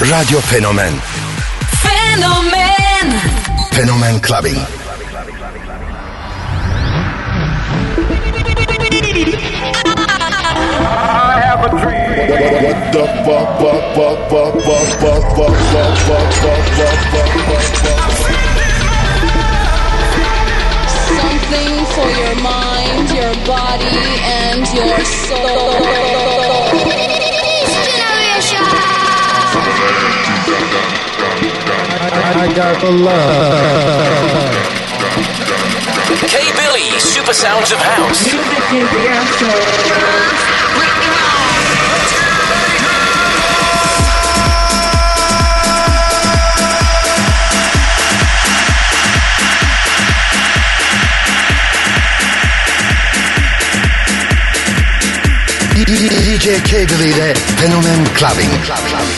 Radio Fenomen Fenomen Fenomen Clubbing. What the. Something for your mind, your body, and your soul. I got the love. K Billy, Super Sounds of House. DJ K Billy, that Fenomen Clubbing.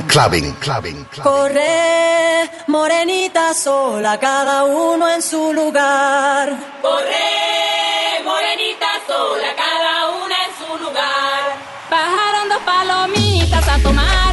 Latin Clubbing. Clubbing, clubbing. Corre, morenita sola, cada uno en su lugar. Corre, morenita sola, cada una en su lugar. Bajaron dos palomitas a tomar.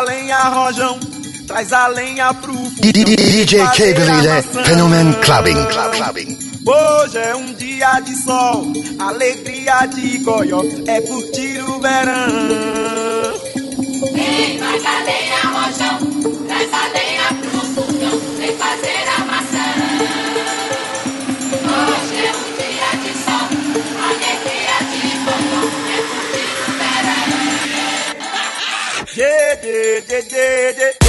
Magalenha Rojão, traz a lenha pro DJ K-Believe Fenomen Clubbing. Clubbing. Hoje é um dia de sol, alegria de goió, é curtir o verão. did it.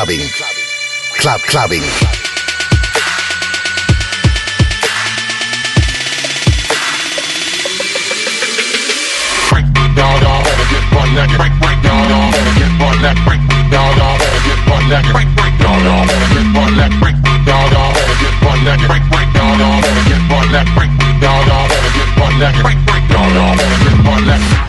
clubbing. Club clubbing. Break down, y'all wanna get butt naked. Break, break down, y'all wanna get butt naked. Break down, y'all wanna get butt naked. Break, break down, y'all wanna get butt naked. Break down, y'all wanna get butt naked. Break, break down, y'all wanna get butt naked. Break down, y'all wanna get butt naked. Break, break down, y'all wanna get butt naked.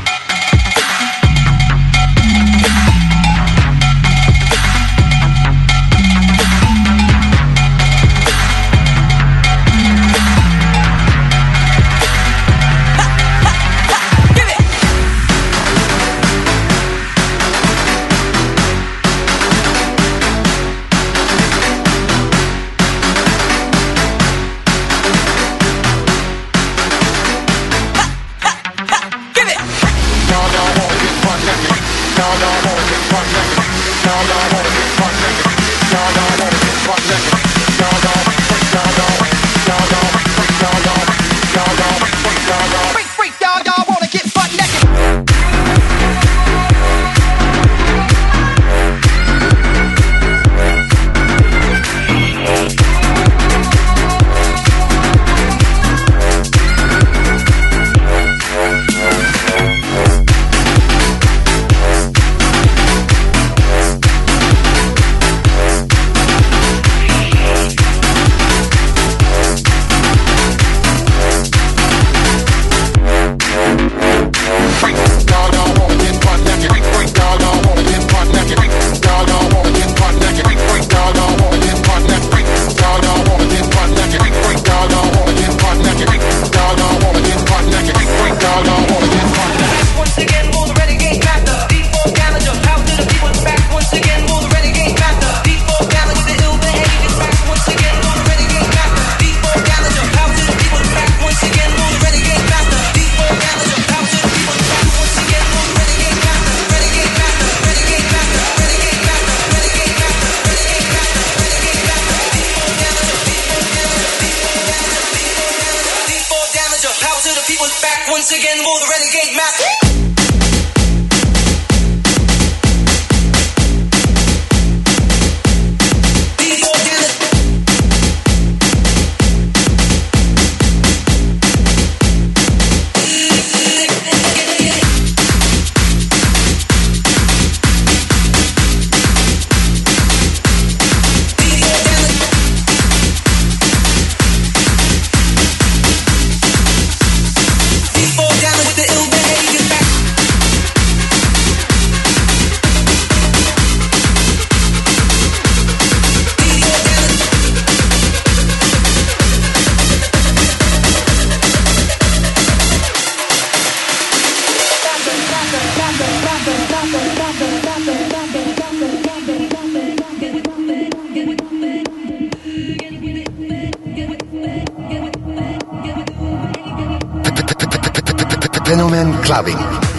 Gentlemen, Clubbing.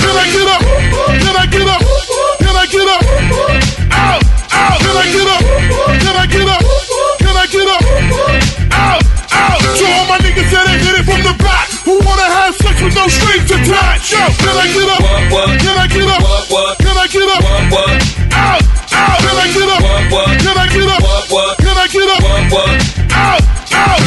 Your hands up. Can I get up? Can I get up? I get up? Can I get up? Can I get up? Out, out. To all my niggas that ain't hit it from the back, who wanna have sex with no strings attached. Yo, can I get up? Can I get up? Can I get up? Out, out. Can I get up? Can I get up? Can I get up? Out, out.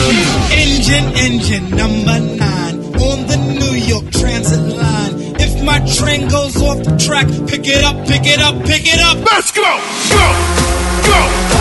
Engine, engine number nine on the New York Transit line. If my train goes off the track, pick it up, pick it up, pick it up. Let's go, go, go, go,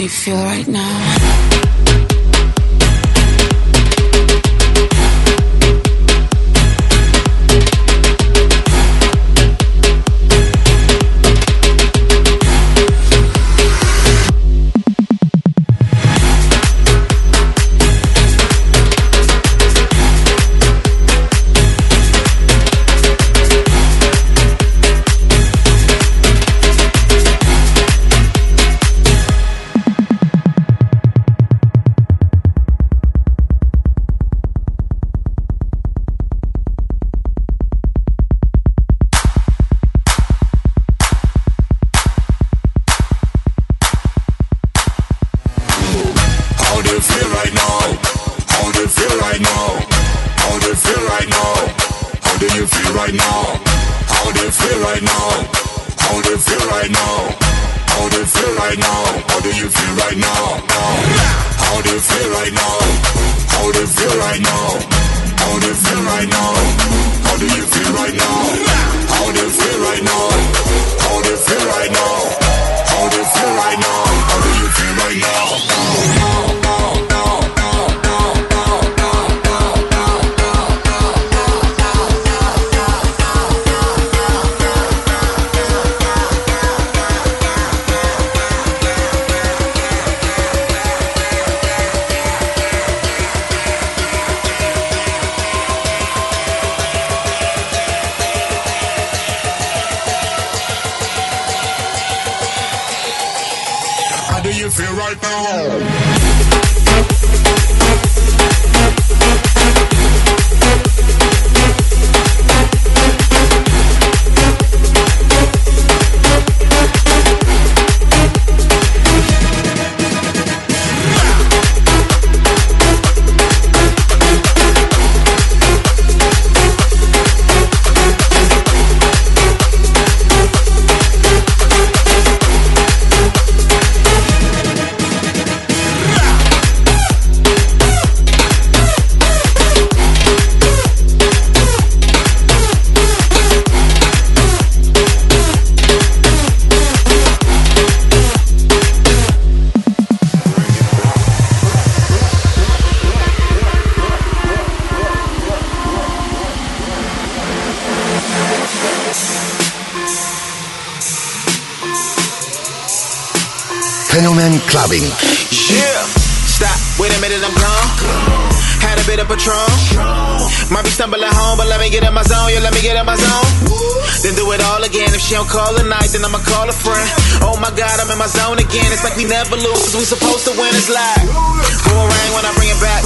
do you feel right now? We never lose, cause we supposed to win. It's like boomerang when I bring it back.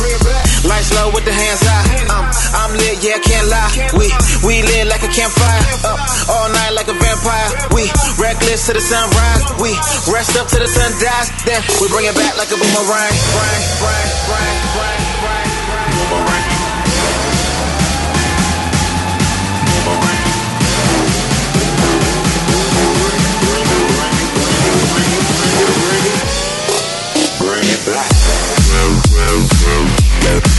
Lights low with the hands high. Um, I'm lit, yeah, can't lie. We we lit like a campfire. Up all night like a vampire. We reckless to the sunrise. We rest up to the sun dies. Then we bring it back like a boomerang. Bang, bang,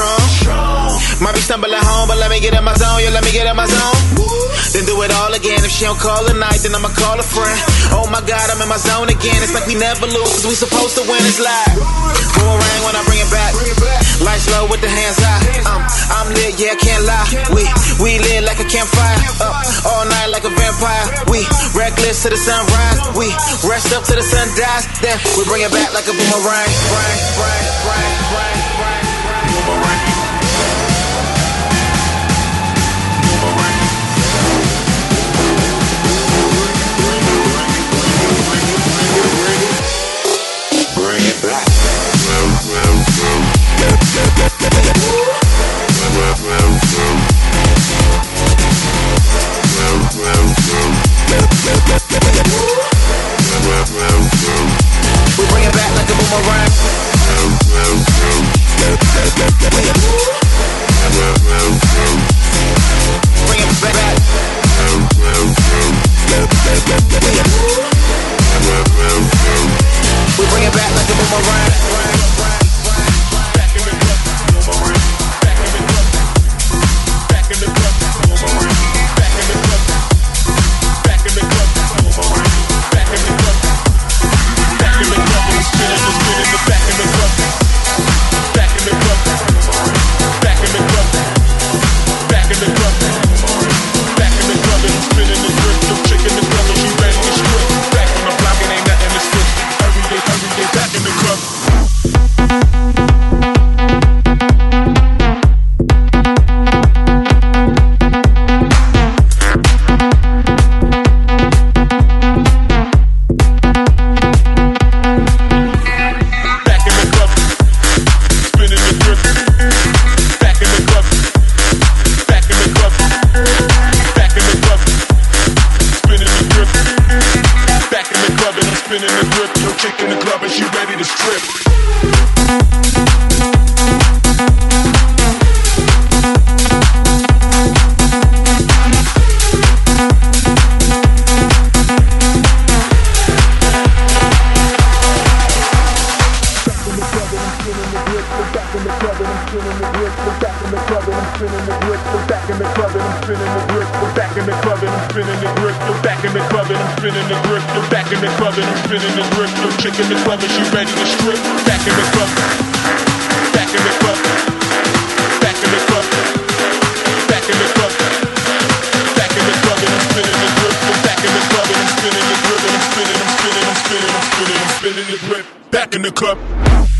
of Patron. Might be stumbling home, but let me get in my zone. Yeah, let me get in my zone. Then do it all again. If she don't call tonight, then I'ma call a friend. Oh my God, I'm in my zone again. It's like we never lose, cause we supposed to win. It's like boomerang when I bring it back. Lights low with the hands high. Um, I'm lit, yeah, can't lie. We we lit like a campfire. Up all night like a vampire. We reckless to the sunrise. We rest up to the sun dies. Then we bring it back like a. Boomerang. Bring it back. The club.